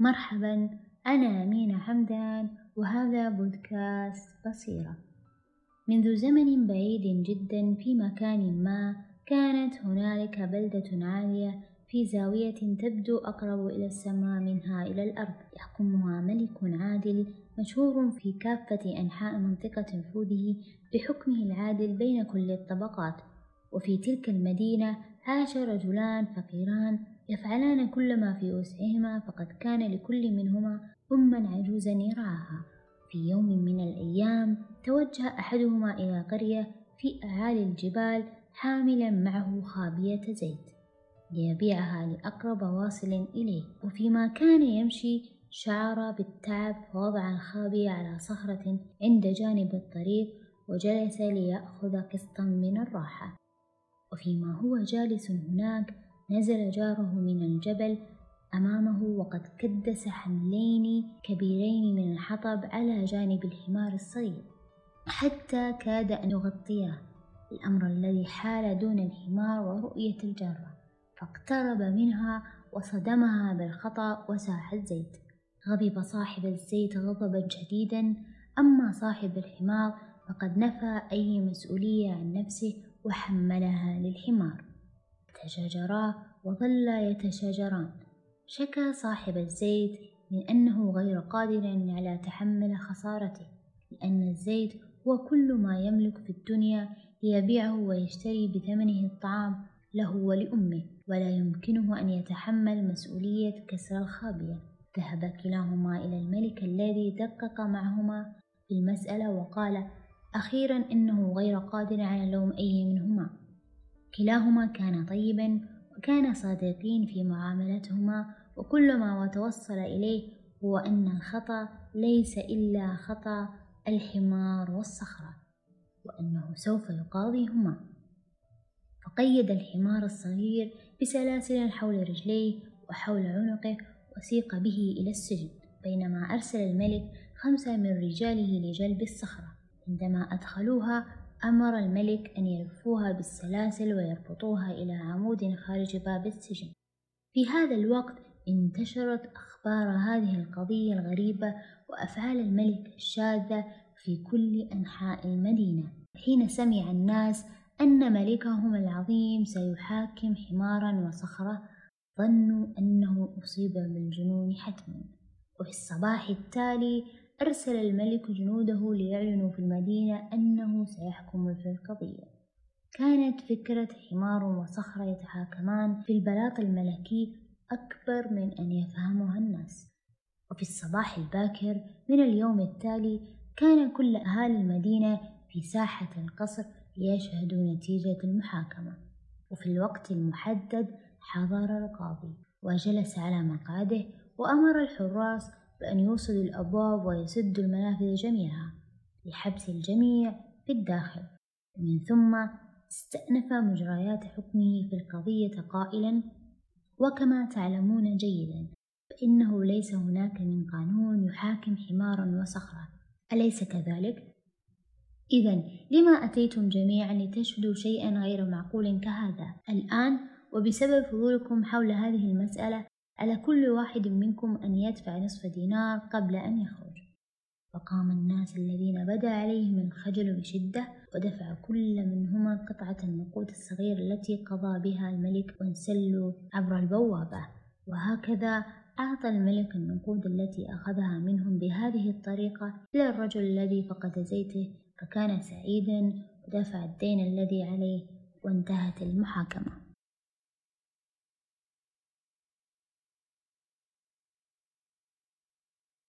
مرحبا أنا أمينة حمدان وهذا بودكاست بصيرة. منذ زمن بعيد جدا في مكان ما كانت هنالك بلدة عالية في زاوية تبدو أقرب إلى السماء منها إلى الأرض. يحكمها ملك عادل مشهور في كافة أنحاء منطقة نفوذه بحكمه العادل بين كل الطبقات. وفي تلك المدينة عاش رجلان فقيران يفعلان كل ما في وسعهما فقد كان لكل منهما أما عجوزا يرعاها في يوم من الأيام توجه أحدهما إلى قرية في أعالي الجبال حاملا معه خابية زيت. ليبيعها لأقرب واصل إليه. وفيما كان يمشي شعر بالتعب فوضع الخابية على صخرة عند جانب الطريق وجلس ليأخذ قسطا من الراحة. وفيما هو جالس هناك نزل جاره من الجبل أمامه وقد كدس حملين كبيرين من الحطب على جانب الحمار الصغير حتى كاد أن يغطياه. الأمر الذي حال دون الحمار ورؤية الجارة فاقترب منها وصدمها بالخطأ وساح الزيت. غضب صاحب الزيت غضبا شديدا أما صاحب الحمار فقد نفى أي مسؤولية عن نفسه وحملها للحمار. تشاجرا وظلا يتشاجران. شكى صاحب الزيت من أنه غير قادر على تحمل خسارته لأن الزيت هو كل ما يملك في الدنيا ليبيعه ويشتري بثمنه الطعام له ولأمه ولا يمكنه أن يتحمل مسؤولية كسر الخابية ذهب كلاهما إلى الملك الذي دقق معهما في المسألة وقال أخيرا إنه غير قادر على لوم أي منهما. كلاهما كان طيبا وكان صادقين في معاملتهما وكل ما توصل إليه هو أن الخطأ ليس إلا خطأ الحمار والصخرة وأنه سوف يقاضيهما فقيد الحمار الصغير بسلاسل حول رجليه وحول عنقه وسيق به إلى السجن بينما أرسل الملك خمسة من رجاله لجلب الصخرة عندما أدخلوها أمر الملك أن يلفوها بالسلاسل ويربطوها إلى عمود خارج باب السجن. في هذا الوقت انتشرت أخبار هذه القضية الغريبة وأفعال الملك الشاذة في كل أنحاء المدينة حين سمع الناس أن ملكهم العظيم سيحاكم حمارا وصخرة ظنوا أنه أصيب بالجنون حتما. وفي الصباح التالي أرسل الملك جنوده ليعلنوا في المدينة أنه سيحكم في القضية. كانت فكرة حمار وصخرة يتحاكمان في البلاط الملكي أكبر من أن يفهمها الناس. وفي الصباح الباكر من اليوم التالي كان كل أهالي المدينة في ساحة القصر ليشهدوا نتيجة المحاكمة. وفي الوقت المحدد حضر القاضي وجلس على مقعده وأمر الحراس بأن يوصلوا الأبواب ويسدوا المنافذ جميعها لحبس الجميع في الداخل. ومن ثم استأنف مجريات حكمه في القضية قائلا وكما تعلمون جيدا فإنه ليس هناك من قانون يحاكم حمارا وصخرة أليس كذلك؟ إذا لما أتيتم جميعا لتشهدوا شيئا غير معقول كهذا؟ الآن وبسبب فضولكم حول هذه المسألة على كل واحد منكم أن يدفع نصف دينار قبل أن يخرج. فقام الناس الذين بدا عليهم الخجل بشدة ودفع كل منهما قطعة النقود الصغيرة التي قضى بها الملك وانسلوا عبر البوابة. وهكذا أعطى الملك النقود التي أخذها منهم بهذه الطريقة إلى الرجل الذي فقد زيته فكان سعيدا ودفع الدين الذي عليه وانتهت المحاكمة.